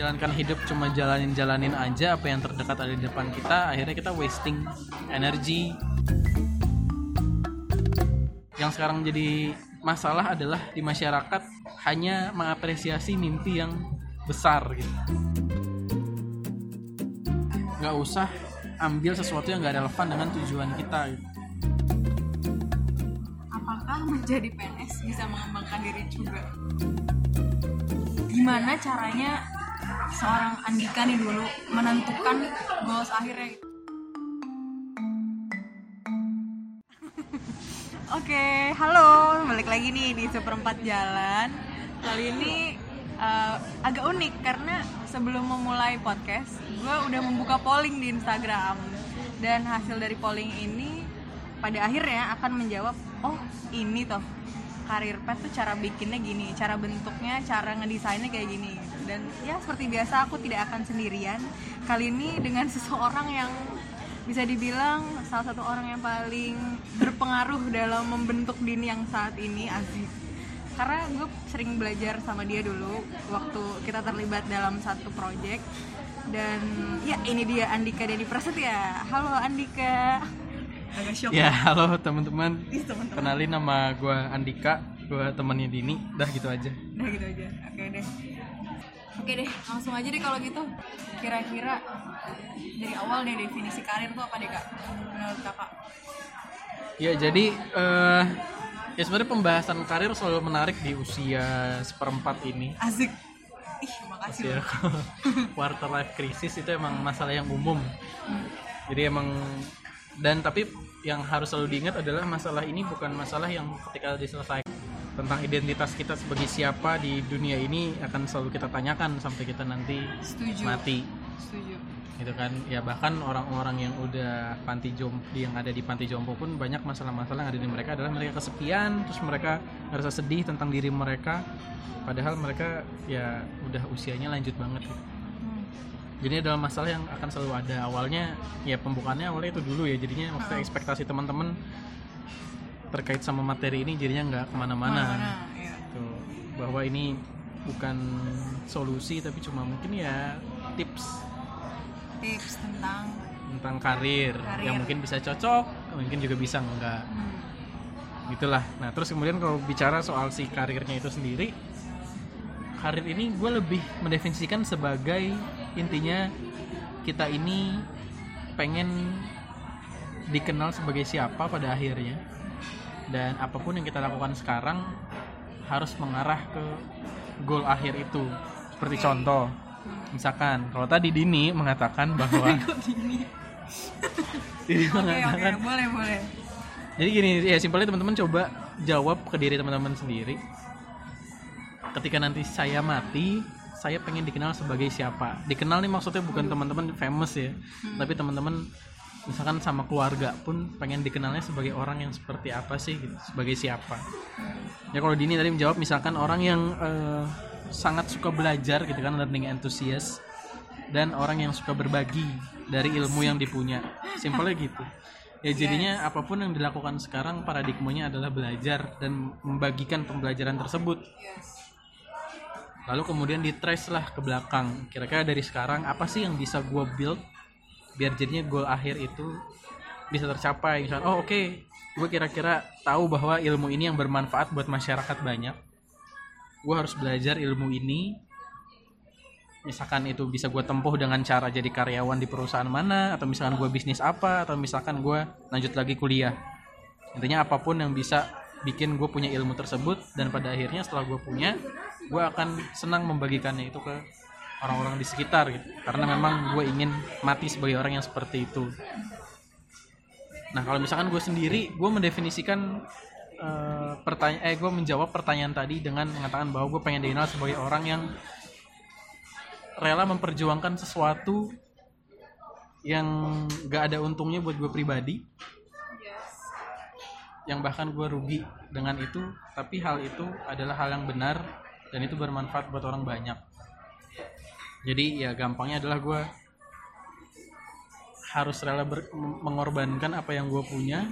menjalankan hidup cuma jalanin-jalanin aja apa yang terdekat ada di depan kita akhirnya kita wasting energi yang sekarang jadi masalah adalah di masyarakat hanya mengapresiasi mimpi yang besar gitu. Nggak usah ambil sesuatu yang nggak relevan dengan tujuan kita gitu. apakah menjadi PNS bisa mengembangkan diri juga? Gimana caranya seorang Andika nih dulu menentukan goals akhirnya? Oke, halo, balik lagi nih di seperempat jalan. Kali ini uh, agak unik karena sebelum memulai podcast, gue udah membuka polling di Instagram dan hasil dari polling ini pada akhirnya akan menjawab, oh ini toh karir pet tuh cara bikinnya gini, cara bentuknya, cara ngedesainnya kayak gini. Dan ya seperti biasa aku tidak akan sendirian. Kali ini dengan seseorang yang bisa dibilang salah satu orang yang paling berpengaruh dalam membentuk Dini yang saat ini Aziz karena gue sering belajar sama dia dulu waktu kita terlibat dalam satu project dan ya ini dia Andika Deni Prasetya halo Andika agak shock. Ya halo teman-teman. Teman-teman. kenalin nama gue Andika. Gue temannya Dini. Dah gitu aja. Udah gitu aja. Oke deh. Oke deh langsung aja deh kalau gitu. Kira-kira dari awal deh definisi karir tuh apa deh kak? Menurut kakak. Ya jadi eh ya sebenarnya pembahasan karir selalu menarik di usia seperempat ini. Asik. Ih makasih usia quarter life crisis itu emang masalah yang umum. Jadi emang dan tapi yang harus selalu diingat adalah masalah ini bukan masalah yang ketika diselesaikan. Tentang identitas kita sebagai siapa di dunia ini akan selalu kita tanyakan sampai kita nanti setuju. mati. Setuju. Gitu kan? Ya bahkan orang-orang yang udah panti jompo yang ada di panti jompo pun banyak masalah-masalah yang ada di mereka adalah mereka kesepian terus mereka ngerasa sedih tentang diri mereka. Padahal mereka ya udah usianya lanjut banget gitu. Hmm. jadi adalah masalah yang akan selalu ada. Awalnya ya pembukaannya awalnya itu dulu ya. Jadinya maksudnya ekspektasi teman-teman terkait sama materi ini jadinya nggak ke mana-mana. Mana-mana, ya. Tuh, bahwa ini bukan solusi tapi cuma mungkin ya tips. Tips tentang tentang karir, Karir. yang mungkin bisa cocok mungkin juga bisa enggak. Hmm, gitulah. Nah terus kemudian kalau bicara soal si karirnya itu sendiri karir ini gue lebih mendefinisikan sebagai intinya kita ini pengen dikenal sebagai siapa pada akhirnya. Dan apa pun yang kita lakukan sekarang harus mengarah ke goal akhir itu. Seperti contoh misalkan kalau tadi Dini mengatakan bahwa Dini oke oke mengatakan boleh boleh. Jadi gini ya simpelnya teman-teman coba jawab ke diri teman-teman sendiri. Ketika nanti saya mati, saya pengen dikenal sebagai siapa? Dikenal nih maksudnya bukan teman-teman famous ya, tapi teman-teman misalkan sama keluarga pun pengen dikenalnya sebagai orang yang seperti apa sih gitu, sebagai siapa. Ya kalau Dini tadi menjawab misalkan orang yang eh, sangat suka belajar gitu kan learning enthusiast dan orang yang suka berbagi dari ilmu yang dipunya. Simpelnya gitu. Ya jadinya apa pun yang dilakukan sekarang paradigmanya adalah belajar dan membagikan pembelajaran tersebut. yes Lalu kemudian di trace lah ke belakang. Kira-kira dari sekarang apa sih yang bisa gue build biar jadinya goal akhir itu bisa tercapai. Misalnya, oh oke, gue kira-kira tahu bahwa ilmu ini yang bermanfaat buat masyarakat banyak. Gue harus belajar ilmu ini. Misalkan itu bisa gue tempuh dengan cara jadi karyawan di perusahaan mana, atau misalkan gue bisnis apa, atau misalkan gue lanjut lagi kuliah. Intinya apa pun yang bisa bikin gue punya ilmu tersebut dan pada akhirnya setelah gue punya, gue akan senang membagikannya itu ke orang-orang di sekitar gitu. Karena memang gue ingin mati sebagai orang yang seperti itu. Nah kalau misalkan gue sendiri, gue mendefinisikan eh, pertanyaan, eh gue menjawab pertanyaan tadi dengan mengatakan bahwa gue pengen dikenal sebagai orang yang rela memperjuangkan sesuatu yang gak ada untungnya buat gue pribadi, yang bahkan gue rugi dengan itu, tapi hal itu adalah hal yang benar dan itu bermanfaat buat orang banyak. Jadi ya gampangnya adalah gue harus rela ber- mengorbankan apa yang gue punya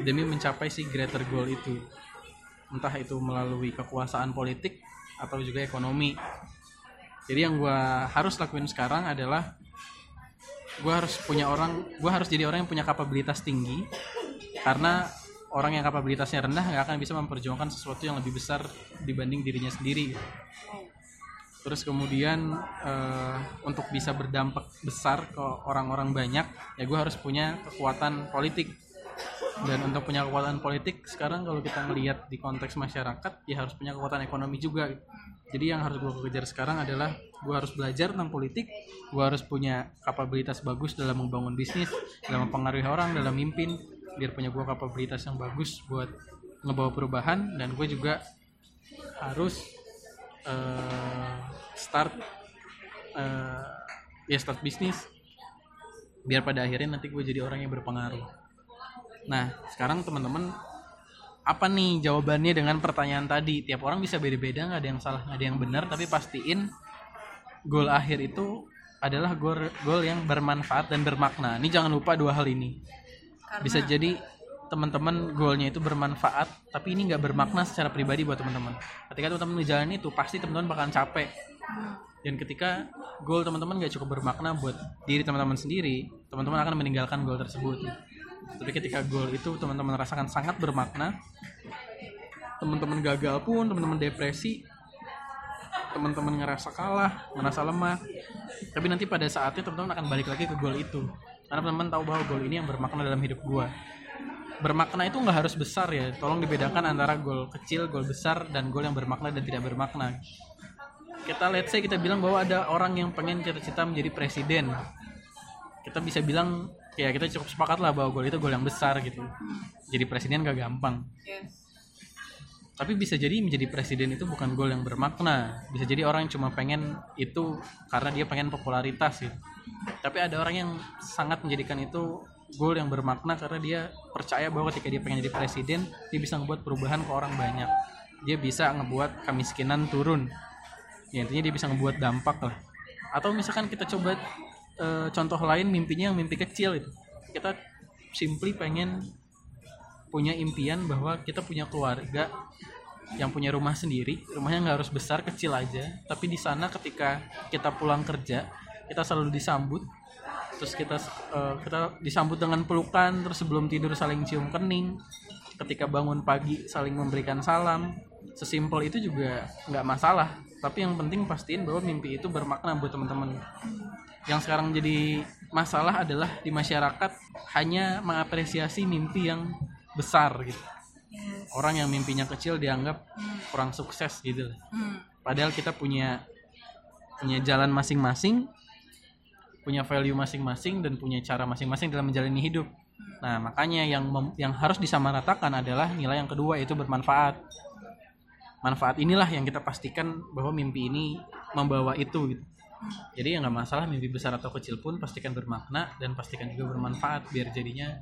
demi mencapai si greater goal itu. Entah itu melalui kekuasaan politik atau juga ekonomi. jadi yang gue harus lakuin sekarang adalah gue harus punya orang gue harus jadi orang yang punya kapabilitas tinggi karena orang yang kapabilitasnya rendah nggak akan bisa memperjuangkan sesuatu yang lebih besar dibanding dirinya sendiri. Terus kemudian eh, untuk bisa berdampak besar ke orang-orang banyak ya gue harus punya kekuatan politik. Dan untuk punya kekuatan politik sekarang kalau kita melihat di konteks masyarakat ya harus punya kekuatan ekonomi juga. Jadi yang harus gue kejar sekarang adalah gue harus belajar tentang politik gue harus punya kapabilitas bagus dalam membangun bisnis dalam mempengaruhi orang dalam mimpin biar punya gue kapabilitas yang bagus buat ngebawa perubahan dan gue juga harus eh, start eh, ya start bisnis biar pada akhirnya nanti gue jadi orang yang berpengaruh Nah, sekarang teman-teman apa nih jawabannya dengan pertanyaan tadi? Tiap orang bisa beda-beda, nggak ada yang salah, nggak ada yang benar, tapi pastiin goal akhir itu adalah goal goal yang bermanfaat dan bermakna. Ini jangan lupa dua hal ini. Karena Bisa jadi teman-teman goalnya itu bermanfaat, tapi ini nggak bermakna secara pribadi buat teman-teman. Ketika teman-teman ngejalanin itu, pasti teman-teman bakalan capek. Dan ketika goal teman-teman nggak cukup bermakna buat diri teman-teman sendiri, teman-teman akan meninggalkan goal tersebut tapi ketika goal itu teman-teman rasakan sangat bermakna teman-teman gagal pun teman-teman depresi teman-teman ngerasa kalah ngerasa lemah tapi nanti pada saatnya teman-teman akan balik lagi ke goal itu karena teman-teman tahu bahwa goal ini yang bermakna dalam hidup gua. Bermakna itu nggak harus besar ya. Tolong dibedakan antara goal kecil goal besar dan goal yang bermakna dan tidak bermakna. Kita let's say kita bilang bahwa ada orang yang pengen cita-cita menjadi presiden. Kita bisa bilang ya kita cukup sepakat lah bahwa gol itu gol yang besar gitu. Jadi presiden gak gampang. Tapi bisa jadi menjadi presiden itu bukan gol yang bermakna. Bisa jadi orang yang cuma pengen itu karena dia pengen popularitas gitu tapi ada orang yang sangat menjadikan itu gol yang bermakna karena dia percaya bahwa ketika dia pengen jadi presiden dia bisa ngebuat perubahan ke orang banyak. Dia bisa ngebuat kemiskinan turun. Ya intinya dia bisa ngebuat dampak lah. Atau misalkan kita coba eh, contoh lain mimpinya yang mimpi kecil itu. Kita simply pengen punya impian bahwa kita punya keluarga yang punya rumah sendiri. Rumahnya nggak harus besar kecil aja. Tapi di sana ketika kita pulang kerja kita selalu disambut. Terus kita eh, kita disambut dengan pelukan terus sebelum tidur saling cium kening. Ketika bangun pagi saling memberikan salam. Sesimpel itu juga nggak masalah. Tapi yang penting pastiin bahwa mimpi itu bermakna buat teman-teman. Yang sekarang jadi masalah adalah di masyarakat hanya mengapresiasi mimpi yang besar gitu. Yes. orang yang mimpinya kecil dianggap kurang sukses gitu. Hmm. padahal kita punya punya jalan masing-masing punya value masing-masing dan punya cara masing-masing dalam menjalani hidup. Nah makanya yang mem- yang harus disamaratakan adalah nilai yang kedua yaitu bermanfaat. Manfaat inilah yang kita pastikan bahwa mimpi ini membawa itu gitu. Jadi ya nggak masalah mimpi besar atau kecil pun pastikan bermakna dan pastikan juga bermanfaat biar jadinya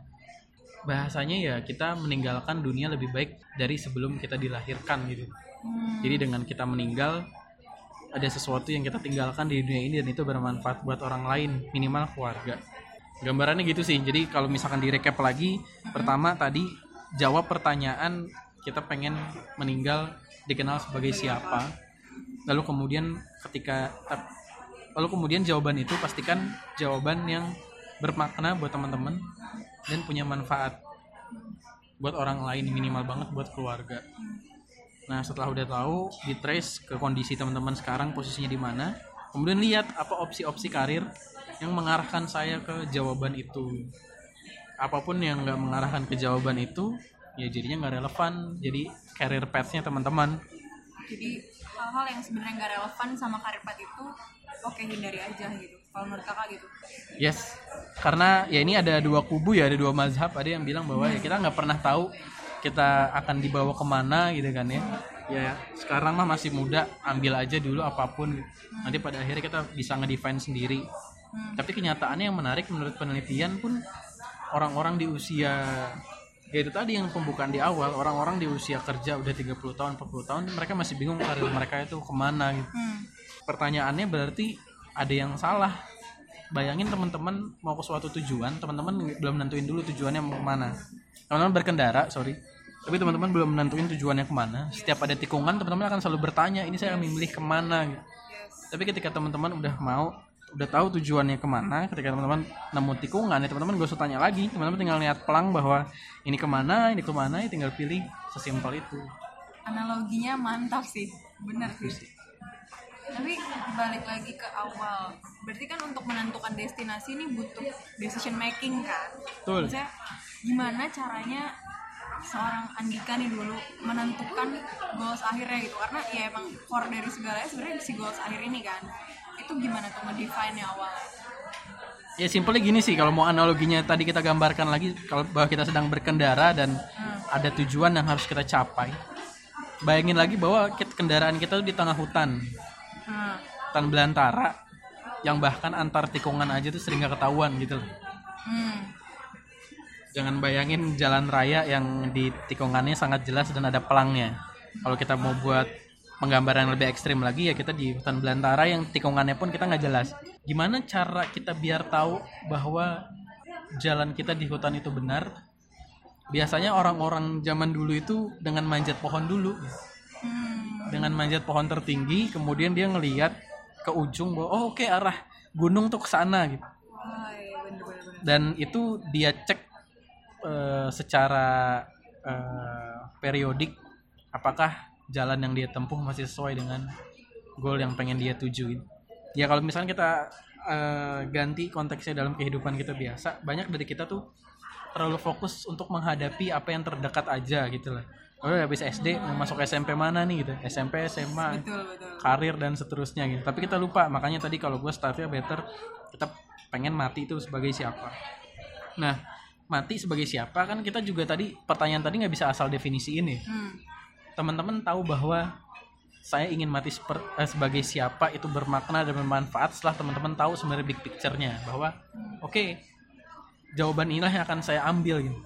bahasanya ya kita meninggalkan dunia lebih baik dari sebelum kita dilahirkan gitu. Jadi dengan kita meninggal ada sesuatu yang kita tinggalkan di dunia ini dan itu bermanfaat buat orang lain minimal keluarga. Gambarannya gitu sih. Jadi kalau misalkan direcap lagi pertama tadi jawab pertanyaan kita pengen meninggal dikenal sebagai siapa. Lalu kemudian ketika lalu kemudian jawaban itu pastikan jawaban yang bermakna buat teman-teman dan punya manfaat buat orang lain minimal banget buat keluarga Nah setelah udah tahu, di trace ke kondisi teman-teman sekarang posisinya di mana, kemudian lihat apa opsi-opsi karir yang mengarahkan saya ke jawaban itu. Apa pun yang nggak mengarahkan ke jawaban itu, ya jadinya nggak relevan. Jadi career path-nya teman-teman. jadi hal-hal yang sebenarnya nggak relevan sama karir path itu oke hindari aja gitu kalau menurut kakak gitu Yes, karena ya ini ada dua kubu ya, ada dua mazhab. Ada yang bilang bahwa ya kita nggak pernah tahu kita akan dibawa ke mana gitu kan ya. Ya sekarang mah masih muda, ambil aja dulu apa pun. Nanti pada akhirnya kita bisa ngedefine sendiri. Tapi kenyataannya yang menarik menurut penelitian pun orang-orang di usia ya itu tadi yang pembukaan di awal orang-orang di usia kerja udah 30 tahun 40 tahun mereka masih bingung karir mereka itu ke mana gitu hmm. pertanyaannya berarti ada yang salah bayangin teman-teman mau ke suatu tujuan teman-teman belum nentuin dulu tujuannya mau ke mana teman-teman berkendara sorry tapi teman-teman belum nentuin tujuannya ke mana. Setiap ada tikungan teman-teman akan selalu bertanya ini saya memilih ke mana? Gitu. tapi ketika teman-teman udah mau udah tahu tujuannya ke mana ketika teman-teman nemu tikungan ya teman-teman gak usah tanya lagi. Teman-teman tinggal lihat pelang bahwa ini ke mana ini ke mana ya tinggal pilih sesimpel itu. Analoginya mantap sih. Bener sih. Tapi balik lagi ke awal. Berarti kan untuk menentukan destinasi ini butuh decision making kan? Betul. Maksudnya, gimana caranya seorang Andika nih dulu menentukan goals akhirnya gitu. Karena ya emang core dari segalanya sebenarnya si goals akhir ini kan. Itu gimana tuh ngedefine awal? Ya simpelnya gini sih kalau mau analoginya tadi kita gambarkan lagi kalau bahwa kita sedang berkendara dan ada tujuan yang harus kita capai. Bayangin lagi bahwa kendaraan kita tuh di tengah hutan. Hmm. hutan belantara yang bahkan antar tikungan aja tuh sering gak ketahuan gitu loh. Hmm. Jangan bayangin jalan raya yang di tikungannya sangat jelas dan ada pelangnya. Kalau kita mau buat penggambaran yang lebih ekstrim lagi ya kita di hutan belantara yang tikungannya pun kita nggak jelas. Gimana cara kita biar tahu bahwa jalan kita di hutan itu benar? Biasanya orang-orang zaman dulu itu dengan manjat pohon dulu. Hmm. dengan manjat pohon tertinggi kemudian dia ngelihat ke ujung bahwa oh oke arah gunung tuh ke sana gitu. Wah, iya, dan itu dia cek eh, secara eh, periodik apakah jalan yang dia tempuh masih sesuai dengan goal yang pengen dia tujuin ya kalau misalnya kita eh, ganti konteksnya dalam kehidupan kita biasa banyak dari kita tuh terlalu fokus untuk menghadapi apa yang terdekat aja gitu lah oh habis SD mau masuk SMP mana nih gitu SMP SMA betul betul karir dan seterusnya gitu. Tapi kita lupa, makanya tadi kalau gue startnya better kita pengen mati itu sebagai siapa. Nah, mati sebagai siapa kan kita juga tadi pertanyaan tadi nggak bisa asal definisi ini. hmm. Teman-teman tahu bahwa saya ingin mati seper- eh, sebagai siapa itu bermakna dan bermanfaat setelah teman-teman tahu sebenarnya big picture-nya bahwa oke jawaban inilah yang akan saya ambil gitu.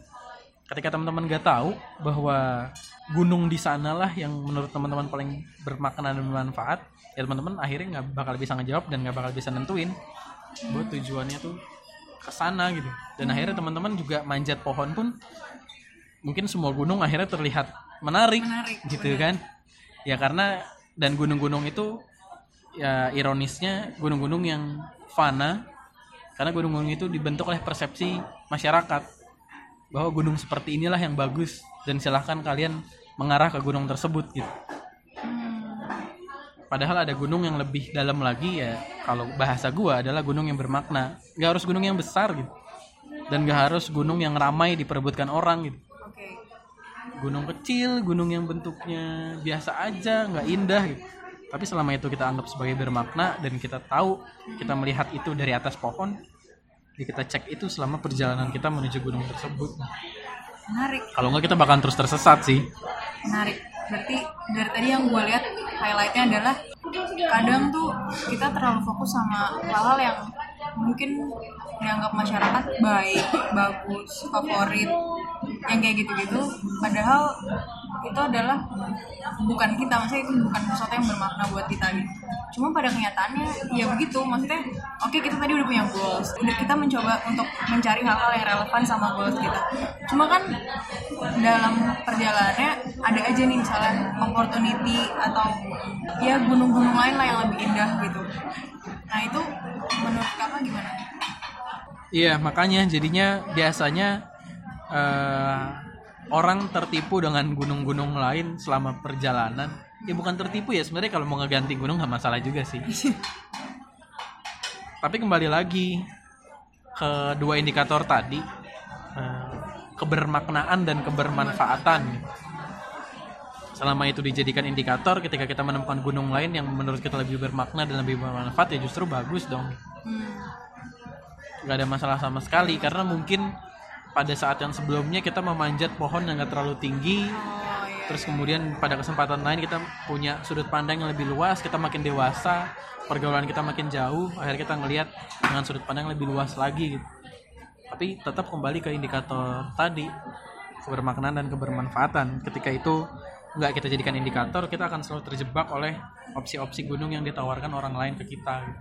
Ketika teman-teman nggak tahu bahwa gunung di sanalah yang menurut teman-teman paling bermakna dan bermanfaat, ya teman-teman akhirnya nggak bakal bisa ngejawab dan nggak bakal bisa nentuin bahwa tujuannya tuh ke sana gitu. Dan akhirnya teman-teman juga manjat pohon pun mungkin semua gunung akhirnya terlihat menarik, Menarik, gitu kan. Ya karena dan gunung-gunung itu ya ironisnya gunung-gunung yang fana karena gunung-gunung itu dibentuk oleh persepsi masyarakat bahwa gunung seperti inilah yang bagus dan silahkan kalian mengarah ke gunung tersebut gitu. Padahal ada gunung yang lebih dalam lagi ya kalau bahasa gua adalah gunung yang bermakna. Gak harus gunung yang besar gitu. Dan gak harus gunung yang ramai diperebutkan orang gitu. Gunung kecil, gunung yang bentuknya biasa aja, nggak indah gitu. Tapi selama itu kita anggap sebagai bermakna dan kita tahu kita melihat itu dari atas pohon, ya kita cek itu selama perjalanan kita menuju gunung tersebut. menarik Kalau nggak kita bakal terus tersesat sih. menarik berarti dari tadi yang gue lihat highlightnya adalah kadang tuh kita terlalu fokus sama hal-hal yang mungkin dianggap masyarakat baik bagus favorit yang kayak gitu-gitu. Padahal itu adalah bukan kita maksudnya itu bukan sesuatu yang bermakna buat kita gitu. Cuma pada kenyataannya ya begitu. Maksudnya oke kita tadi udah punya goals. Udah kita mencoba untuk mencari hal-hal yang relevan sama goals kita. Cuma kan dalam perjalanannya ada aja nih misalnya opportunity atau ya gunung-gunung lain lah yang lebih indah gitu. Nah itu menurut kakak gimana? Iya, makanya jadinya biasanya eh, orang tertipu dengan gunung-gunung lain selama perjalanan. Ya bukan tertipu ya sebenarnya kalau mau ngeganti gunung nggak masalah juga sih. Tapi kembali lagi ke dua indikator tadi, eh, kebermaknaan dan kebermanfaatan. Selama itu dijadikan indikator, ketika kita menemukan gunung lain yang menurut kita lebih bermakna dan lebih bermanfaat, ya justru bagus dong hmm. nggak ada masalah sama sekali karena mungkin pada saat yang sebelumnya kita memanjat pohon yang nggak terlalu tinggi oh iya terus kemudian pada kesempatan lain kita punya sudut pandang yang lebih luas kita makin dewasa pergaulan kita makin jauh akhirnya kita ngelihat dengan sudut pandang yang lebih luas lagi gitu. Tapi tetap kembali ke indikator tadi kebermaknaan dan kebermanfaatan. Ketika itu nggak kita jadikan indikator kita akan selalu terjebak oleh opsi-opsi gunung yang ditawarkan orang lain ke kita. Gitu.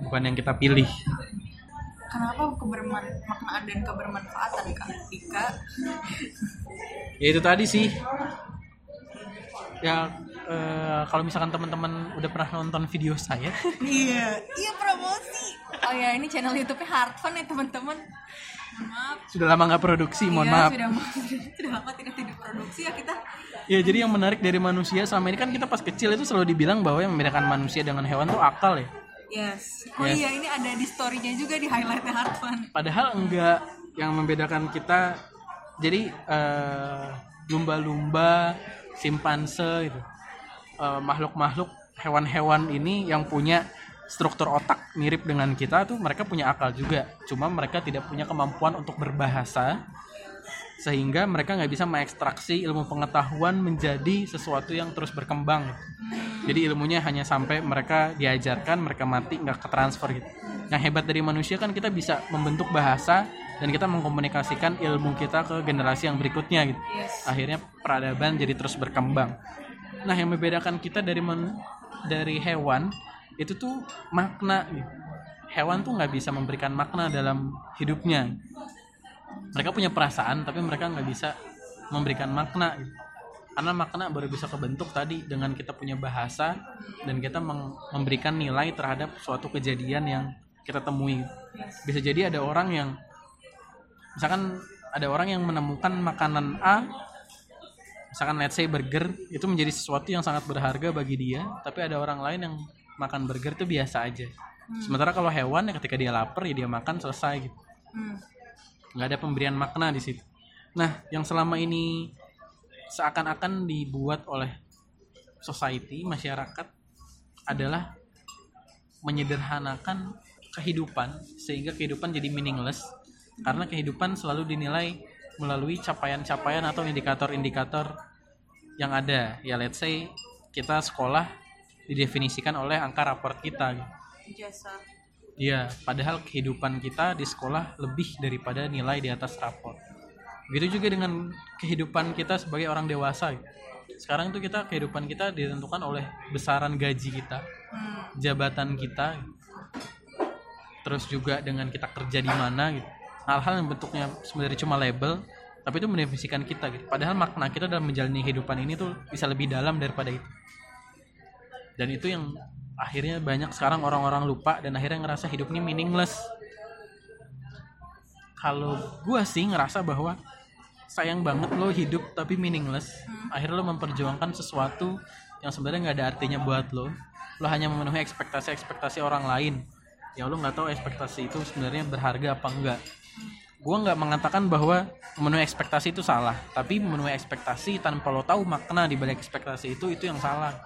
bukan yang kita pilih kenapa kebermaknaan dan kebermanfaatan kak Dika ya itu tadi sih ya eh, kalau misalkan teman-teman udah pernah nonton video saya Iya, iya promosi. Oh ya, ini channel YouTube-nya Hard Fun ya teman-teman. Maaf. sudah lama nggak produksi mohon Iya, maaf Sudah, sudah lama tidak tidak produksi ya kita. ya jadi yang menarik dari manusia selama ini kan kita pas kecil itu selalu dibilang bahwa yang membedakan manusia dengan hewan tuh akal ya Yes. Oh Yes. iya, ini ada di story-nya juga di highlightnya Hard Fun. padahal enggak yang membedakan kita jadi eh, lumba-lumba simpanse gitu Eh, makhluk-makhluk hewan-hewan ini yang punya struktur otak mirip dengan kita tuh mereka punya akal juga cuma mereka tidak punya kemampuan untuk berbahasa sehingga mereka nggak bisa mengekstraksi ilmu pengetahuan menjadi sesuatu yang terus berkembang jadi ilmunya hanya sampai mereka diajarkan mereka mati nggak ke transfer gitu yang hebat dari manusia kan kita bisa membentuk bahasa dan kita mengkomunikasikan ilmu kita ke generasi yang berikutnya gitu Yes. akhirnya peradaban jadi terus berkembang nah yang membedakan kita dari men- dari hewan itu tuh makna gitu. hewan tuh nggak bisa memberikan makna dalam hidupnya mereka punya perasaan tapi mereka nggak bisa memberikan makna gitu. Karena makna baru bisa kebentuk tadi dengan kita punya bahasa dan kita memberikan nilai terhadap suatu kejadian yang kita temui bisa jadi ada orang yang misalkan ada orang yang menemukan makanan A misalkan let's say burger itu menjadi sesuatu yang sangat berharga bagi dia tapi ada orang lain yang makan burger itu biasa aja sementara kalau hewan ya ketika dia lapar ya dia makan selesai gitu Hmm. nggak ada pemberian makna di situ. Nah, yang selama ini seakan-akan dibuat oleh society masyarakat adalah menyederhanakan kehidupan sehingga kehidupan jadi meaningless karena kehidupan selalu dinilai melalui capaian-capaian atau indikator-indikator yang ada. Ya let's say kita sekolah didefinisikan oleh angka raport kita. Jasa. Iya, padahal kehidupan kita di sekolah lebih daripada nilai di atas rapor. Begitu juga dengan kehidupan kita sebagai orang dewasa. Sekarang itu kita kehidupan kita ditentukan oleh besaran gaji kita, jabatan kita, terus juga dengan kita kerja di mana gitu. Hal-hal yang bentuknya sebenarnya cuma label, tapi itu mendefinisikan kita gitu. Padahal makna kita dalam menjalani kehidupan ini tuh bisa lebih dalam daripada itu. Dan itu yang akhirnya banyak sekarang orang-orang lupa dan akhirnya ngerasa hidup ini meaningless. Kalau gua sih ngerasa bahwa sayang banget lo hidup tapi meaningless. Akhirnya lo memperjuangkan sesuatu yang sebenarnya nggak ada artinya buat lo. Lo hanya memenuhi ekspektasi-ekspektasi orang lain. Ya lo nggak tahu ekspektasi itu sebenarnya berharga apa enggak. Gua nggak mengatakan bahwa memenuhi ekspektasi itu salah, tapi memenuhi ekspektasi tanpa lo tahu makna di balik ekspektasi itu itu yang salah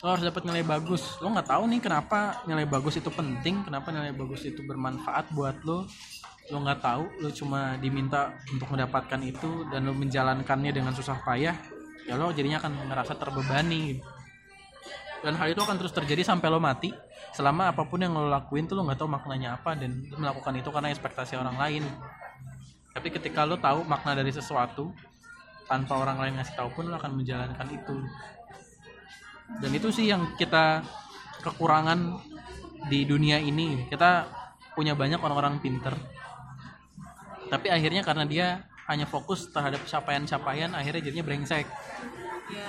lo harus dapat nilai bagus lo nggak tahu nih kenapa nilai bagus itu penting kenapa nilai bagus itu bermanfaat buat lo lo nggak tahu lo cuma diminta untuk mendapatkan itu dan lo menjalankannya dengan susah payah ya lo jadinya akan ngerasa terbebani. Dan hal itu akan terus terjadi sampai lo mati. Selama apa pun yang lo lakuin tuh lo nggak tahu maknanya apa dan lo melakukan itu karena ekspektasi orang lain. Tapi ketika lo tahu makna dari sesuatu tanpa orang lain ngasih tahu pun lo akan menjalankan itu. Dan itu sih yang kita kekurangan di dunia ini. Kita punya banyak orang-orang pinter tapi akhirnya karena dia hanya fokus terhadap capaian-capaian akhirnya jadinya brengsek Ya,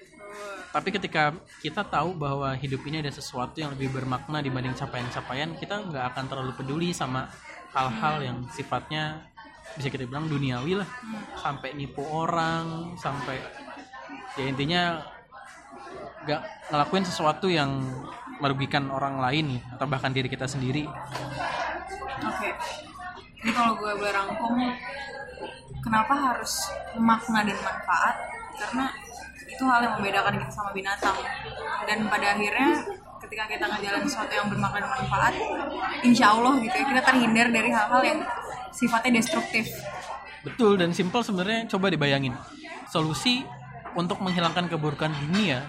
betul. tapi ketika kita tahu bahwa hidup ini ada sesuatu yang lebih bermakna dibanding capaian-capaian kita nggak akan terlalu peduli sama hal-hal yang sifatnya bisa kita bilang duniawi lah sampai nipu orang sampai ya intinya nggak ngelakuin sesuatu yang merugikan orang lain atau bahkan diri kita sendiri Oke. Jadi kalau gue boleh rangkum, kenapa harus makna dan manfaat? Karena itu hal yang membedakan kita sama binatang. Dan pada akhirnya ketika kita ngejalanin sesuatu yang bermakna dan manfaat, insya Allah gitu ya, kita terhindar dari hal-hal yang sifatnya destruktif. betul dan simpel sebenarnya coba dibayangin solusi untuk menghilangkan keburukan dunia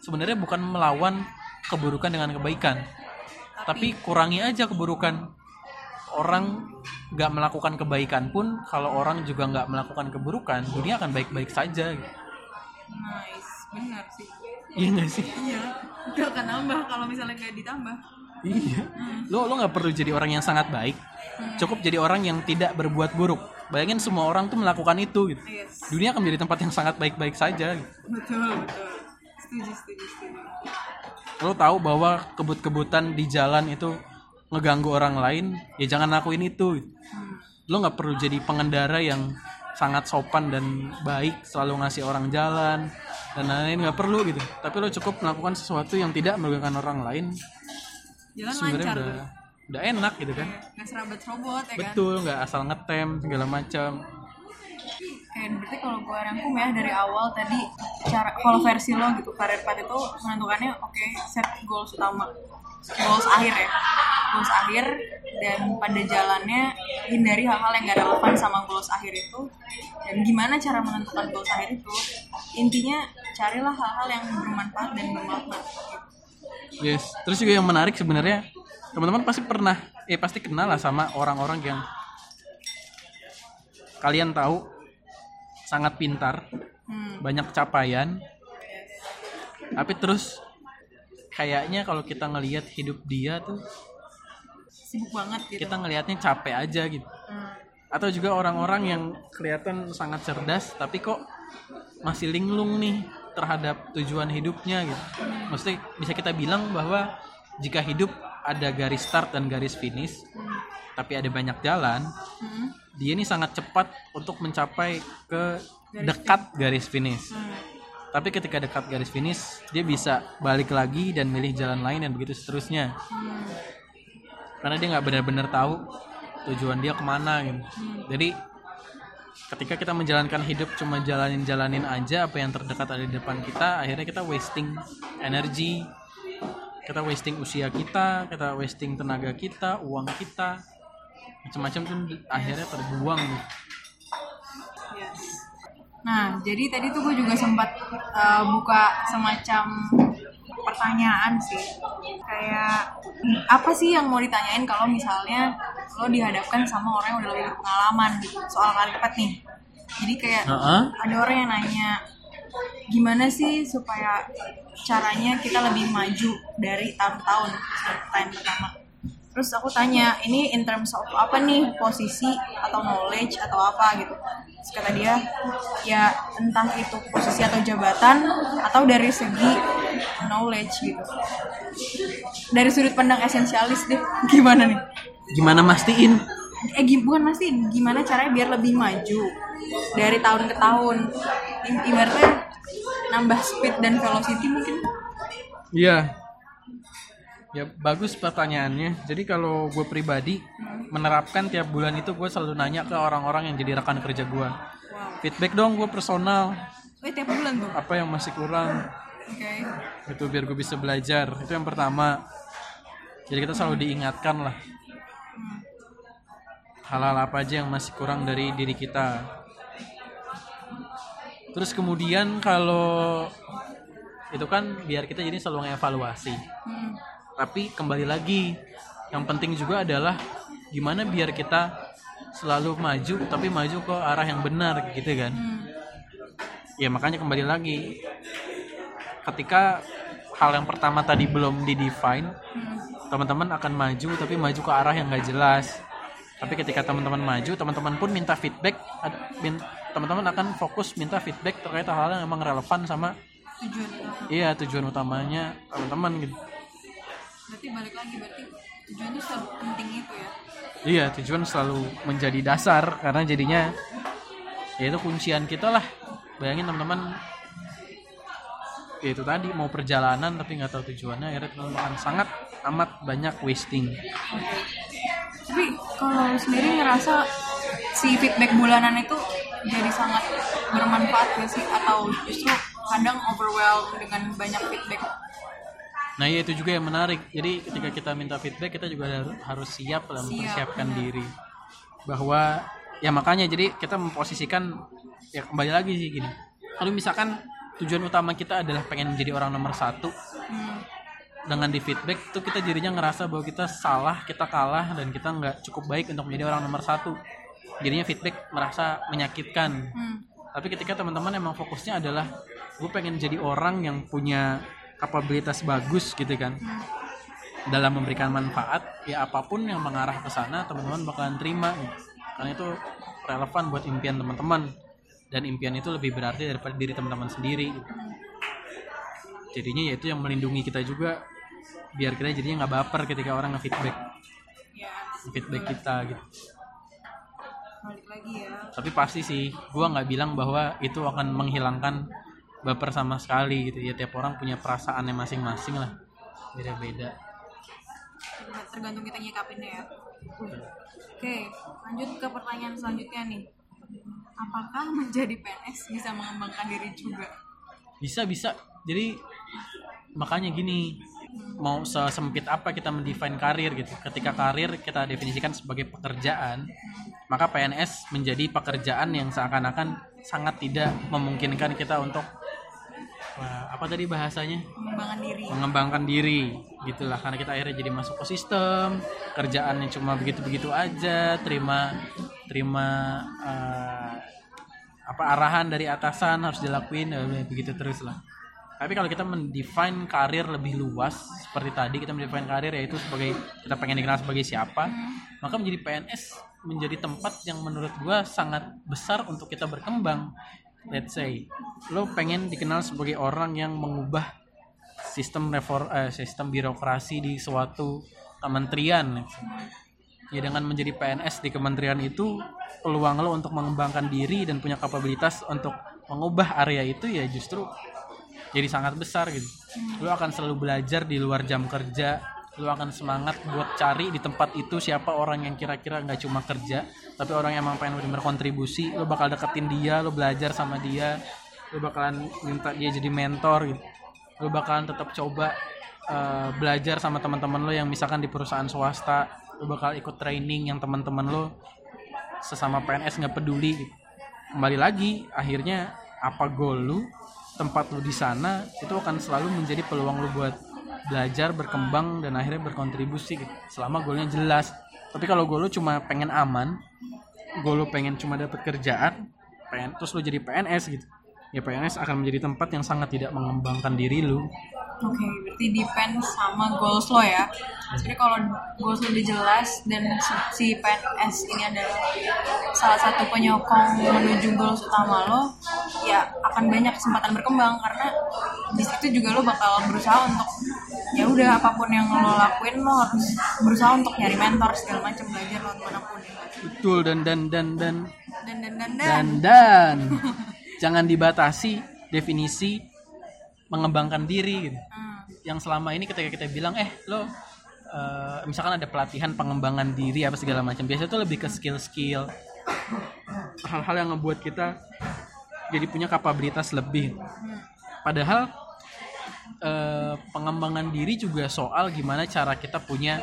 sebenarnya bukan melawan keburukan dengan kebaikan tapi kurangi aja keburukan orang nggak melakukan kebaikan pun kalau orang juga nggak melakukan keburukan dunia akan baik-baik saja Nice, benar sih. iya nggak sih? Iya, gak akan nambah kalau misalnya nggak ditambah. iya. Lo lo nggak perlu jadi orang yang sangat baik. Cukup jadi orang yang tidak berbuat buruk. Bayangin semua orang tuh melakukan itu gitu. Yes, dunia akan menjadi tempat yang sangat baik-baik saja gitu. betul betul. setuju setuju setuju. Lo tahu bahwa kebut-kebutan di jalan itu ngeganggu orang lain ya jangan lakuin itu. Lo nggak perlu jadi pengendara yang sangat sopan dan baik selalu ngasih orang jalan dan lain-lain nggak perlu gitu. Tapi lo cukup melakukan sesuatu yang tidak merugikan orang lain. Jalan sebenarnya lancar udah udah enak gitu kan. Nggak serabut robot ya kan? Betul nggak asal ngetem segala macam. Kayak berarti kalau gue rangkum ya dari awal tadi cara kalau versi lo gitu karir path itu menentukannya oke set goals utama goals akhir ya. Goals akhir dan pada jalannya hindari hal-hal yang gak relevan sama goals akhir itu. Dan gimana cara menentukan goals akhir itu? Intinya carilah hal-hal yang bermanfaat dan bermakna. Yes. Terus juga yang menarik sebenarnya teman-teman pasti pernah eh pasti kenal lah sama orang-orang yang kalian tahu sangat pintar hmm. banyak capaian. Tapi terus kayaknya kalau kita ngelihat hidup dia tuh sibuk banget gitu kita ngelihatnya capek aja gitu Hmm. atau juga orang-orang yang kelihatan sangat cerdas tapi kok masih linglung nih terhadap tujuan hidupnya gitu maksudnya bisa kita bilang bahwa jika hidup ada garis start dan garis finish Hmm. tapi ada banyak jalan Hmm. dia ini sangat cepat untuk mencapai ke dekat garis finish Hmm. Tapi ketika dekat garis finish dia bisa balik lagi dan milih jalan lain dan begitu seterusnya Hmm. karena dia nggak benar-benar tahu tujuan dia ke mana gitu jadi ketika kita menjalankan hidup cuma jalanin jalanin aja apa yang terdekat ada di depan kita akhirnya kita wasting energi kita wasting usia kita kita wasting tenaga kita uang kita macam-macam tuh akhirnya terbuang gitu. Nah, jadi tadi tuh gue juga sempat uh, buka semacam pertanyaan sih. Kayak apa sih yang mau ditanyain kalau misalnya lo dihadapkan sama orang yang udah lebih berpengalaman gitu soal karir path nih. Jadi kayak Heeh. ada orang yang nanya gimana sih supaya caranya kita lebih maju dari tahun-tahun pertanyaan pertama terus aku tanya ini in terms of apa nih? Posisi atau knowledge atau apa? Gitu. Terus kata dia ya entah itu posisi atau jabatan atau dari segi knowledge gitu. Dari sudut pandang esensialis deh gimana nih? Gimana mastiin? Eh gim- bukan pasti gimana caranya biar lebih maju dari tahun ke tahun. I- ibaratnya nambah speed dan velocity mungkin. Iya. Ya bagus pertanyaannya. Jadi kalau gue pribadi menerapkan tiap bulan itu gue selalu nanya ke orang-orang yang jadi rekan kerja gue. wow Feedback dong gue personal. eh tiap bulan tuh Apa yang masih kurang? oke Itu biar gue bisa belajar. Itu yang pertama. Jadi kita selalu diingatkan lah. Hal-hal apa aja yang masih kurang dari diri kita. Terus kemudian kalau itu kan biar kita jadi selalu ngevaluasi. hmm. Tapi kembali lagi yang penting juga adalah gimana biar kita selalu maju tapi maju ke arah yang benar gitu kan Hmm. ya makanya kembali lagi ketika hal yang pertama tadi belum di define Hmm. teman-teman akan maju tapi maju ke arah yang nggak jelas tapi ketika teman-teman maju teman-teman pun minta feedback teman-teman akan fokus minta feedback terkait hal yang emang relevan sama tujuan utama iya tujuan utamanya teman-teman gitu berarti balik lagi berarti tujuan itu sepenting itu ya Iya, tujuan selalu menjadi dasar karena jadinya ya itu kuncian kita lah. Bayangin teman-teman ya itu tadi mau perjalanan tapi nggak tahu tujuannya akhirnya teman-teman sangat amat banyak wasting. tapi kalau sendiri ngerasa si feedback bulanan itu jadi sangat bermanfaat gak sih atau justru kadang overwhelmed dengan banyak feedback Nah, iya itu juga yang menarik. Jadi ketika kita minta feedback kita juga har- harus siap dalam Siap, mempersiapkan benar. diri. Bahwa ya makanya jadi kita memposisikan ya kembali lagi sih gini. Kalau misalkan tujuan utama kita adalah pengen menjadi orang nomor satu, hmm. dengan di feedback tuh kita jadinya ngerasa bahwa kita salah, kita kalah dan kita nggak cukup baik untuk menjadi orang nomor satu. Jadinya feedback merasa menyakitkan. Hmm. Tapi ketika teman-teman emang fokusnya adalah gue pengen jadi orang yang punya kapabilitas bagus gitu kan. Dalam memberikan manfaat ya apa pun yang mengarah ke sana teman-teman bakalan terima gitu. karena itu relevan buat impian teman-teman. Dan impian itu lebih berarti daripada diri teman-teman sendiri. Gitu. jadinya ya itu yang melindungi kita juga. Biar kita jadinya nggak baper ketika orang nge-feedback. Feedback kita gitu. Balik lagi ya. Tapi pasti sih gua nggak bilang bahwa itu akan menghilangkan baper sama sekali gitu. Ya tiap orang punya perasaannya masing-masing lah. Beda-beda. Tergantung kita nyikapinnya ya. Oke lanjut ke pertanyaan selanjutnya nih. Apakah menjadi PNS bisa mengembangkan diri juga? Bisa bisa. Jadi makanya gini mau sesempit apa kita mendefine karir gitu. Ketika karir kita definisikan sebagai pekerjaan maka PNS menjadi pekerjaan yang seakan-akan sangat tidak memungkinkan kita untuk wah, apa tadi bahasanya? Mengembangkan diri. Mengembangkan diri gitulah. Karena kita akhirnya jadi masuk ke sistem kerjaannya cuma begitu-begitu aja terima terima eh, apa arahan dari atasan harus dilakuin eh, begitu terus lah. Tapi kalau kita mendefine karir lebih luas seperti tadi kita mendefine karir yaitu sebagai kita pengen dikenal sebagai siapa maka menjadi PNS menjadi tempat yang menurut gua sangat besar untuk kita berkembang let's say lo pengen dikenal sebagai orang yang mengubah sistem refor eh, sistem birokrasi di suatu kementerian. Ya dengan menjadi PNS di kementerian itu peluang lo untuk mengembangkan diri dan punya kapabilitas untuk mengubah area itu ya justru jadi sangat besar gitu. Lo akan selalu belajar di luar jam kerja lo akan semangat buat cari di tempat itu siapa orang yang kira-kira nggak cuma kerja tapi orang yang emang pengen berkontribusi lo bakal deketin dia lo belajar sama dia lo bakalan minta dia jadi mentor gitu lo bakalan tetap coba eh, belajar sama teman-teman lo yang misalkan di perusahaan swasta lo bakal ikut training yang teman-teman lo sesama PNS nggak peduli gitu. kembali lagi akhirnya apa goal lu tempat lu di sana itu akan selalu menjadi peluang lu buat belajar berkembang dan akhirnya berkontribusi gitu. selama goalnya jelas tapi kalau goal lu cuma pengen aman goal lu pengen cuma dapat kerjaan pengen terus lu jadi PNS gitu ya PNS akan menjadi tempat yang sangat tidak mengembangkan diri lu Oke, berarti depend sama goals lo ya. Jadi kalau goals lo udah jelas dan si PNS ini adalah salah satu penyokong menuju goals utama lo, ya akan banyak kesempatan berkembang karena di situ juga lo bakal berusaha untuk ya udah apa pun yang lo lakuin lo harus berusaha untuk nyari mentor segala macam belajar lo mana pun ya. betul dan dan dan dan Dan dan dan dan. dan dan jangan dibatasi definisi mengembangkan diri gitu. Hmm. yang selama ini ketika kita bilang eh lo eh, misalkan ada pelatihan pengembangan diri apa segala macam biasanya tuh lebih ke skill-skill hal-hal yang ngebuat kita jadi punya kapabilitas lebih padahal eh, pengembangan diri juga soal gimana cara kita punya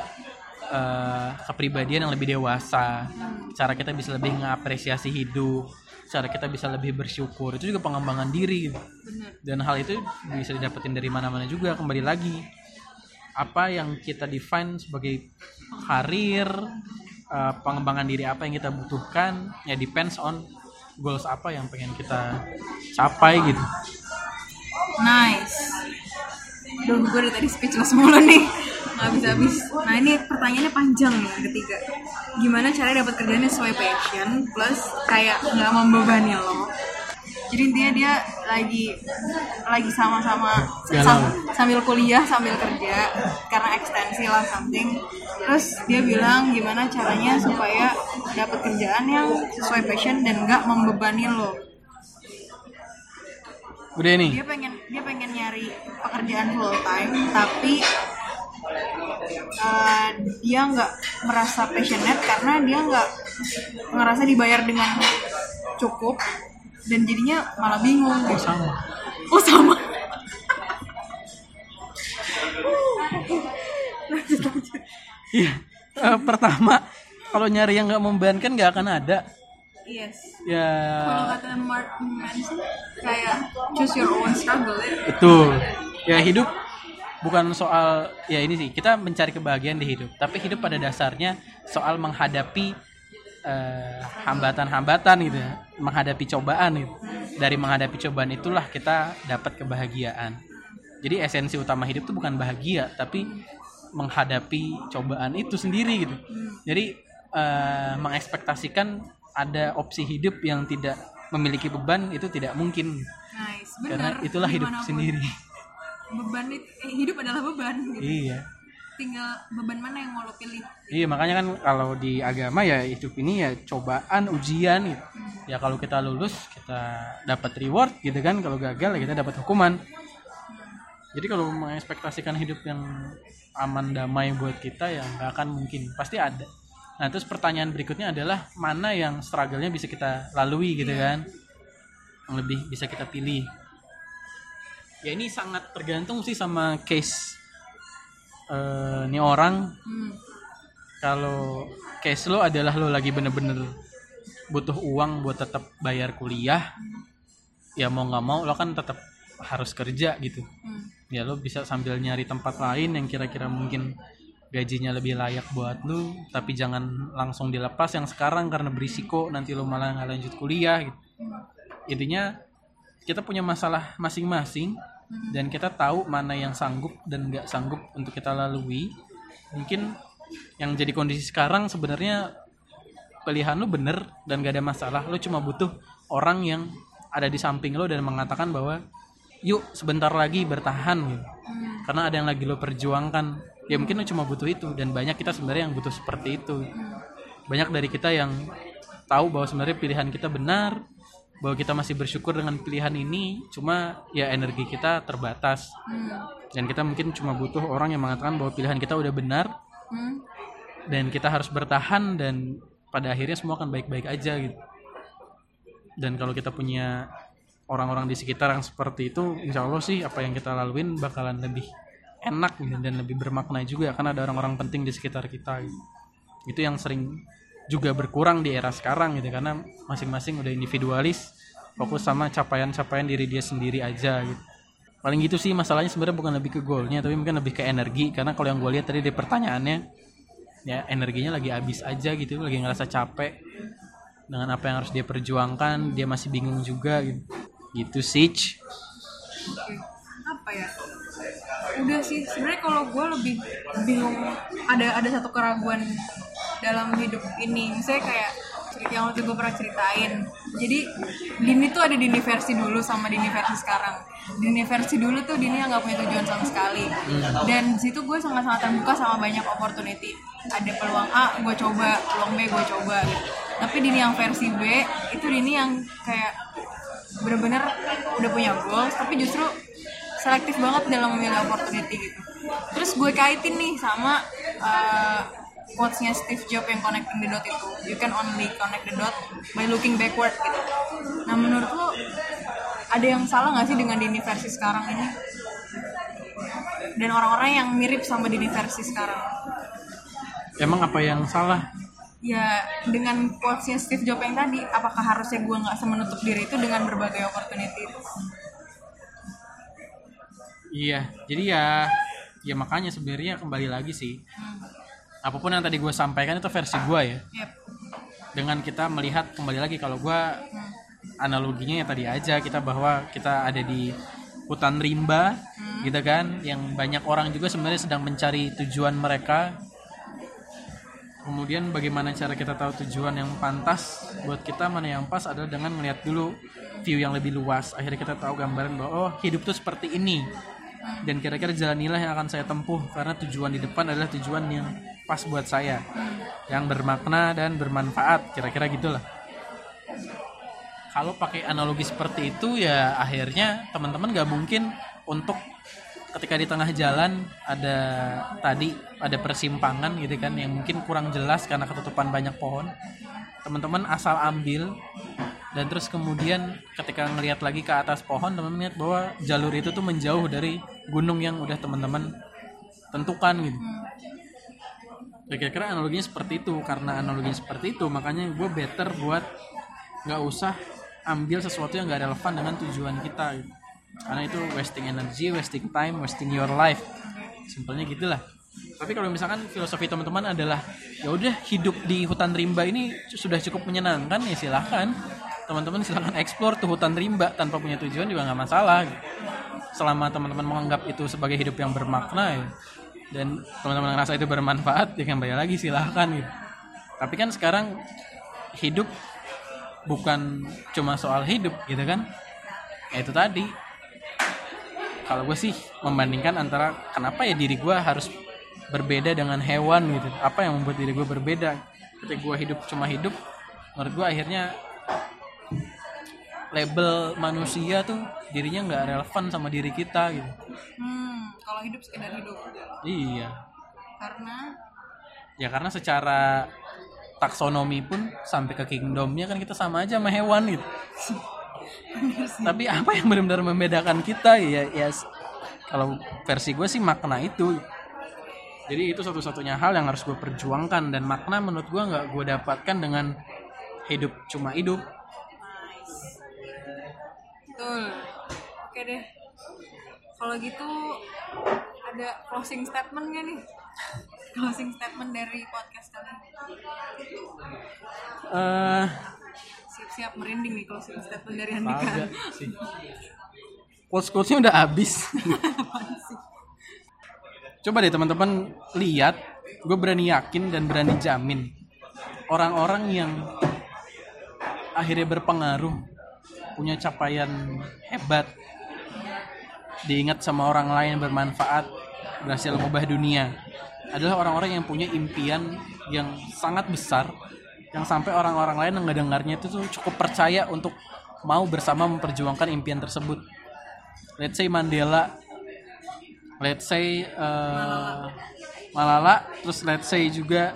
eh, kepribadian yang lebih dewasa. Cara kita bisa lebih mengapresiasi hidup. Cara kita bisa lebih bersyukur. Itu juga pengembangan diri. Dan hal itu bisa didapetin dari mana-mana juga. Kembali lagi apa yang kita define sebagai karir eh, pengembangan diri apa yang kita butuhkan ya depends on goals apa yang pengen kita capai gitu. Nice. Duh, gue dari tadi speechless mulu nih. Nggak habis-habis. Nah, ini pertanyaannya panjang nih ketiga. Gimana cara dapat kerjaan yang sesuai passion plus kayak nggak membebani lo? Jadi intinya dia lagi lagi sama-sama sam- sambil kuliah sambil kerja karena ekstensi lah something. Terus dia bilang gimana caranya supaya dapat kerjaan yang sesuai passion dan nggak membebani lo udah nih dia pengen nyari pekerjaan full time tapi uh, dia nggak merasa passionate karena dia nggak ngerasa dibayar dengan cukup dan jadinya malah bingung. Oh, sama. Oh sama. Iya. Eh, pertama kalau nyari yang nggak membebankan nggak akan ada yes ya kalau kata Mark Manson kayak choose your own struggle ya Betul. Ya hidup bukan soal ya ini sih kita mencari kebahagiaan di hidup, tapi hidup pada dasarnya soal menghadapi eh, hambatan-hambatan gitu ya, menghadapi cobaan gitu. Dari menghadapi cobaan itulah kita dapat kebahagiaan. Jadi esensi utama hidup itu bukan bahagia, tapi menghadapi cobaan itu sendiri gitu. Jadi eh, mengekspektasikan ada opsi hidup yang tidak memiliki beban itu tidak mungkin nice karena bener itulah hidup Di mana pun. sendiri. beban itu eh, hidup adalah beban gitu. iya tinggal beban mana yang mau lo pilih Iya makanya kan kalau di agama ya hidup ini ya cobaan ujian gitu. Ya kalau kita lulus kita dapat reward gitu kan. Kalau gagal ya kita dapat hukuman. Jadi kalau mengekspektasikan hidup yang aman damai buat kita ya nggak akan mungkin. Pasti ada. Nah terus pertanyaan berikutnya adalah mana yang struggle-nya bisa kita lalui gitu kan. Yang lebih bisa kita pilih. Ya ini sangat tergantung sih sama case eh ini orang hmm. kalau case lo adalah lo lagi bener-bener butuh uang buat tetap bayar kuliah ya mau nggak mau lo kan tetap harus kerja gitu Hmm. ya lo bisa sambil nyari tempat lain yang kira-kira mungkin gajinya lebih layak buat lo tapi jangan langsung dilepas yang sekarang karena berisiko nanti lo malah nggak lanjut kuliah gitu. Intinya kita punya masalah masing-masing dan kita tahu mana yang sanggup dan nggak sanggup untuk kita lalui. Mungkin yang jadi kondisi sekarang sebenarnya pilihan lu bener dan gak ada masalah. Lu cuma butuh orang yang ada di samping lo dan mengatakan bahwa yuk sebentar lagi bertahan gitu. Hmm. karena ada yang lagi lo perjuangkan ya mungkin cuma butuh itu dan banyak kita sebenarnya yang butuh seperti itu. Banyak dari kita yang tahu bahwa sebenarnya pilihan kita benar bahwa kita masih bersyukur dengan pilihan ini cuma ya energi kita terbatas. Dan kita mungkin cuma butuh orang yang mengatakan bahwa pilihan kita udah benar dan kita harus bertahan dan pada akhirnya semua akan baik-baik aja gitu. Dan kalau kita punya orang-orang di sekitar yang seperti itu insya Allah sih apa yang kita laluin bakalan lebih enak gitu, dan lebih bermakna juga karena ada orang-orang penting di sekitar kita gitu. itu yang sering juga berkurang di era sekarang gitu karena masing-masing udah individualis fokus sama capaian-capaian diri dia sendiri aja gitu. Paling gitu sih masalahnya sebenarnya bukan lebih ke goalnya tapi mungkin lebih ke energi karena kalau yang gue lihat tadi di pertanyaannya ya energinya lagi habis aja gitu lagi ngerasa capek dengan apa yang harus dia perjuangkan dia masih bingung juga gitu. Gitu sih apa ya udah sih sebenarnya kalau gue lebih bingung ada ada satu keraguan dalam hidup ini. Misalnya kayak yang waktu gue pernah ceritain. Jadi Dini tuh ada Dini versi dulu sama Dini versi sekarang. Dini versi dulu tuh Dini yang nggak punya tujuan sama sekali. Dan di situ gue sangat-sangat terbuka sama banyak opportunity. Ada peluang A gue coba. Peluang B gue coba. Tapi Dini yang versi B itu Dini yang kayak bener-bener udah punya goals tapi justru selektif banget dalam memilih opportunity gitu. Terus gue kaitin nih sama uh, quotes-nya Steve Jobs yang connecting the dot itu. You can only connect the dot by looking backward gitu. Nah menurut lo ada yang salah nggak sih dengan Dini versi sekarang ini? Dan orang-orang yang mirip sama Dini versi sekarang? Emang apa yang salah? Ya dengan quotesnya Steve Jobs yang tadi apakah harusnya gue nggak semenutup diri itu dengan berbagai opportunity iya jadi ya ya makanya sebenarnya kembali lagi sih. Apa pun yang tadi gue sampaikan itu versi gue ya. Yep. dengan kita melihat kembali lagi kalau gue analoginya ya tadi aja kita bahwa kita ada di hutan rimba gitu kan yang banyak orang juga sebenarnya sedang mencari tujuan mereka. Kemudian bagaimana cara kita tahu tujuan yang pantas buat kita mana yang pas adalah dengan melihat dulu view yang lebih luas. Akhirnya kita tahu gambaran bahwa oh hidup tuh seperti ini dan kira-kira jalan inilah yang akan saya tempuh karena tujuan di depan adalah tujuan yang pas buat saya yang bermakna dan bermanfaat kira-kira gitulah. Kalau pakai analogi seperti itu ya akhirnya teman-teman gak mungkin untuk ketika di tengah jalan ada tadi ada persimpangan gitu kan yang mungkin kurang jelas karena ketutupan banyak pohon. Teman-teman asal ambil dan terus kemudian ketika ngelihat lagi ke atas pohon teman-teman lihat bahwa jalur itu tuh menjauh dari gunung yang udah teman-teman tentukan gitu. Ya kira-kira analoginya seperti itu. Karena analoginya seperti itu makanya gue better buat nggak usah ambil sesuatu yang nggak relevan dengan tujuan kita gitu. karena itu wasting energy wasting time wasting your life. Simpelnya gitulah. Tapi kalau misalkan filosofi teman-teman adalah ya udah hidup di hutan rimba ini sudah cukup menyenangkan ya silahkan teman-teman silahkan explore tuh hutan rimba tanpa punya tujuan juga nggak masalah gitu. selama teman-teman menganggap itu sebagai hidup yang bermakna ya. Dan teman-teman ngerasa itu bermanfaat ya kembali lagi silahkan gitu. Tapi kan sekarang hidup bukan cuma soal hidup gitu kan? Ya itu tadi. Kalau gue sih membandingkan antara kenapa ya diri gue harus berbeda dengan hewan gitu. Apa yang membuat diri gue berbeda? Ketika gue hidup cuma hidup menurut gue akhirnya label manusia tuh dirinya nggak relevan sama diri kita gitu. Hmm, kalau hidup sekedar hidup. iya. Karena? Ya karena secara taksonomi pun sampai ke kingdomnya kan kita sama aja sama hewan gitu. Tapi apa yang benar-benar membedakan kita? Ya ya kalau versi gue sih makna itu. Jadi itu satu-satunya hal yang harus gue perjuangkan. Dan makna menurut gue nggak gue dapatkan dengan hidup cuma hidup betul. Oke deh. Kalau gitu ada closing statement gak nih? Closing statement dari podcast kali. eh Siap-siap merinding nih closing statement dari Andika. quotes quotesnya udah habis coba deh teman-teman lihat gue berani yakin dan berani jamin orang-orang yang akhirnya berpengaruh punya capaian hebat diingat sama orang lain bermanfaat berhasil mengubah dunia. Adalah orang-orang yang punya impian yang sangat besar yang sampai orang-orang lain yang ngedengarnya itu tuh cukup percaya untuk mau bersama memperjuangkan impian tersebut. Let's say Mandela let's say uh, Malala terus let's say juga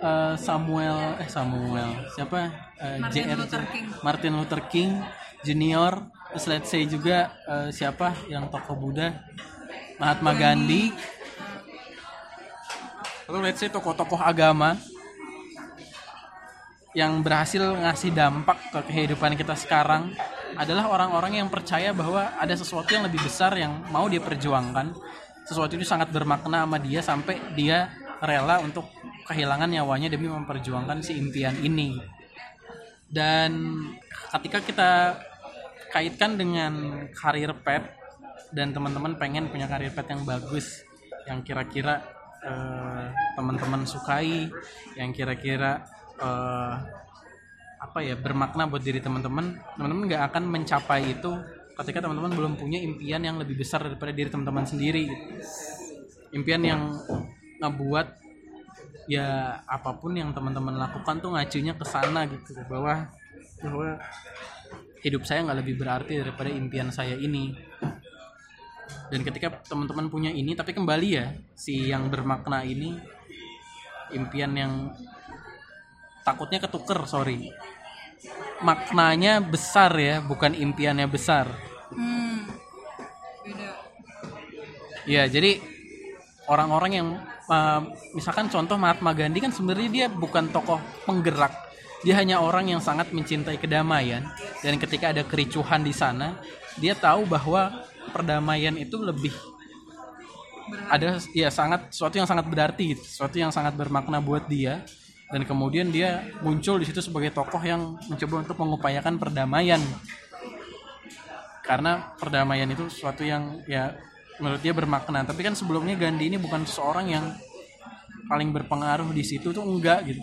uh, Samuel eh Samuel. Siapa? Uh, Martin JR Luther King. Martin Luther King Junior. Terus let's say juga uh, siapa yang tokoh Buddha? Mahatma Gandhi. Lalu let's say tokoh-tokoh agama yang berhasil ngasih dampak ke kehidupan kita sekarang adalah orang-orang yang percaya bahwa ada sesuatu yang lebih besar yang mau dia perjuangkan. Sesuatu itu sangat bermakna sama dia sampai dia rela untuk kehilangan nyawanya demi memperjuangkan si impian ini. Dan ketika kita kaitkan dengan karir pet dan teman-teman pengen punya karir pet yang bagus yang kira-kira eh, teman-teman sukai yang kira-kira eh, apa ya bermakna buat diri teman-teman teman-teman nggak akan mencapai itu ketika teman-teman belum punya impian yang lebih besar daripada diri teman-teman sendiri. Impian yang ngebuat ya apa pun yang teman-teman lakukan tuh ngacunya ke sana gitu bahwa bahwa hidup saya nggak lebih berarti daripada impian saya ini dan ketika teman-teman punya ini tapi kembali ya si yang bermakna ini impian yang takutnya ketuker sorry maknanya besar ya bukan impiannya besar Hmm. Beda. ya jadi orang-orang yang uh, misalkan contoh Mahatma Gandhi kan sebenarnya dia bukan tokoh penggerak. Dia hanya orang yang sangat mencintai kedamaian. Dan ketika ada kericuhan di sana dia tahu bahwa perdamaian itu lebih ada ya sangat sesuatu yang sangat berarti gitu. Sesuatu yang sangat bermakna buat dia. Dan kemudian dia muncul di situ sebagai tokoh yang mencoba untuk mengupayakan perdamaian. Karena perdamaian itu sesuatu yang ya menurut dia bermakna. Tapi kan sebelumnya Gandhi ini bukan seseorang yang paling berpengaruh di situ tuh enggak gitu.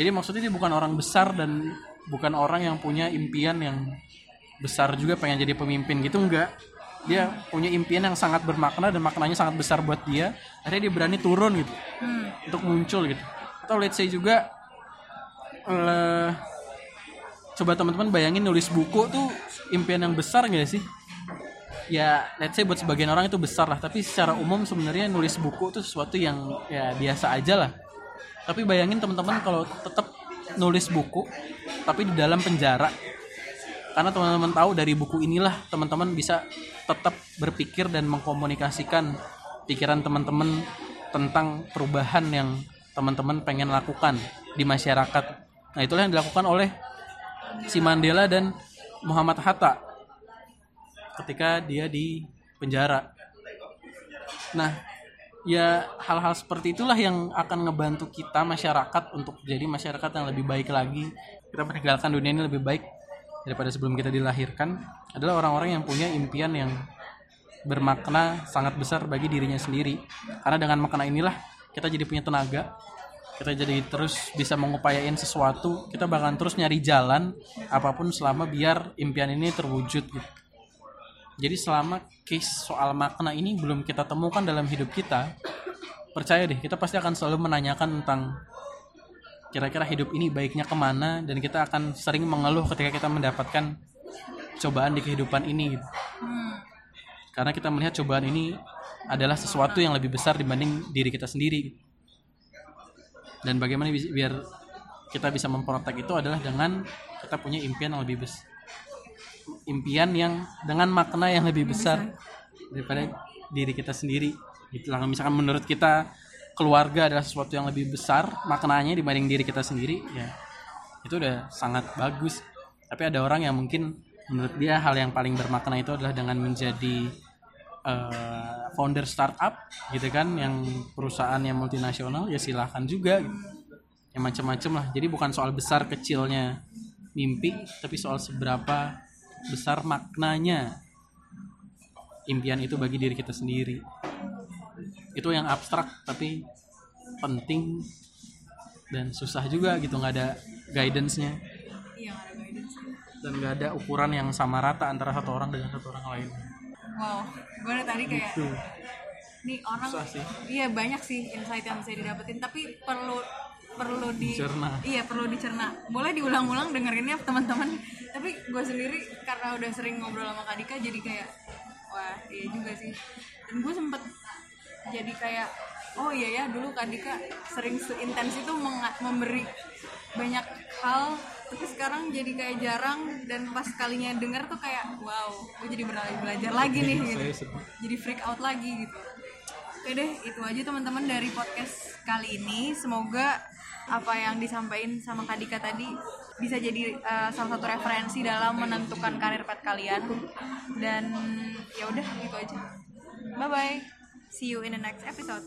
Jadi maksudnya dia bukan orang besar dan bukan orang yang punya impian yang besar juga pengen jadi pemimpin gitu enggak. Dia punya impian yang sangat bermakna dan maknanya sangat besar buat dia. Akhirnya dia berani turun gitu. Hmm. untuk muncul gitu. Atau let's say juga eh, coba teman-teman bayangin nulis buku tuh impian yang besar gak sih ya let's say buat sebagian orang itu besar lah. Tapi secara umum sebenarnya nulis buku tuh sesuatu yang ya biasa aja lah. Tapi bayangin teman-teman kalau tetap nulis buku tapi di dalam penjara. Karena teman-teman tahu dari buku inilah teman-teman bisa tetap berpikir dan mengkomunikasikan pikiran teman-teman tentang perubahan yang teman-teman pengen lakukan di masyarakat. Nah, itulah yang dilakukan oleh si Mandela dan Muhammad Hatta ketika dia di penjara. Nah, ya hal-hal seperti itulah yang akan ngebantu kita masyarakat untuk jadi masyarakat yang lebih baik lagi. Kita meninggalkan dunia ini lebih baik daripada sebelum kita dilahirkan adalah orang-orang yang punya impian yang bermakna sangat besar bagi dirinya sendiri. Karena dengan makna inilah kita jadi punya tenaga, kita jadi terus bisa mengupayain sesuatu, kita bahkan terus nyari jalan apa pun selama biar impian ini terwujud gitu. Jadi selama case soal makna ini belum kita temukan dalam hidup kita percaya deh kita pasti akan selalu menanyakan tentang kira-kira hidup ini baiknya ke mana dan kita akan sering mengeluh ketika kita mendapatkan cobaan di kehidupan ini. Karena kita melihat cobaan ini adalah sesuatu yang lebih besar dibanding diri kita sendiri. Dan bagaimana bi- biar kita bisa memprotek itu adalah dengan kita punya impian yang lebih besar impian yang dengan makna yang lebih besar. daripada diri kita sendiri. Gitu lah. Misalkan menurut kita keluarga adalah sesuatu yang lebih besar maknanya dibanding diri kita sendiri ya itu udah sangat bagus. Tapi ada orang yang mungkin menurut dia hal yang paling bermakna itu adalah dengan menjadi eh, founder startup gitu kan yang perusahaan yang multinasional ya silahkan juga gitu. ya macam-macam lah. Jadi bukan soal besar kecilnya mimpi tapi soal seberapa besar maknanya. Impian itu bagi diri kita sendiri. Itu yang abstrak tapi penting dan susah juga gitu nggak ada guidance-nya. Iya nggak ada guidance dan nggak ada ukuran yang sama rata antara satu orang dengan satu orang lain. Wow gue dari tadi kayak tuh nih orang susah sih. Iya banyak sih insight yang bisa didapetin tapi perlu perlu di Dicerna. iya perlu dicerna boleh diulang-ulang dengerinnya teman-teman tapi gue sendiri karena udah sering ngobrol sama Kak Dika jadi kayak wah iya juga sih dan gue sempet jadi kayak oh iya ya dulu Kak Dika sering seintens itu memberi banyak hal tapi sekarang jadi kayak jarang dan pas kalinya denger tuh kayak wow gue jadi bela- belajar lagi nih gitu saya sedih jadi freak out lagi gitu. Oke deh, itu aja teman-teman dari podcast kali ini. Semoga apa yang disampaikan sama Kadika tadi bisa jadi eh, salah satu referensi dalam menentukan karir pet kalian. Dan ya udah gitu aja. Bye bye. See you in the next episode.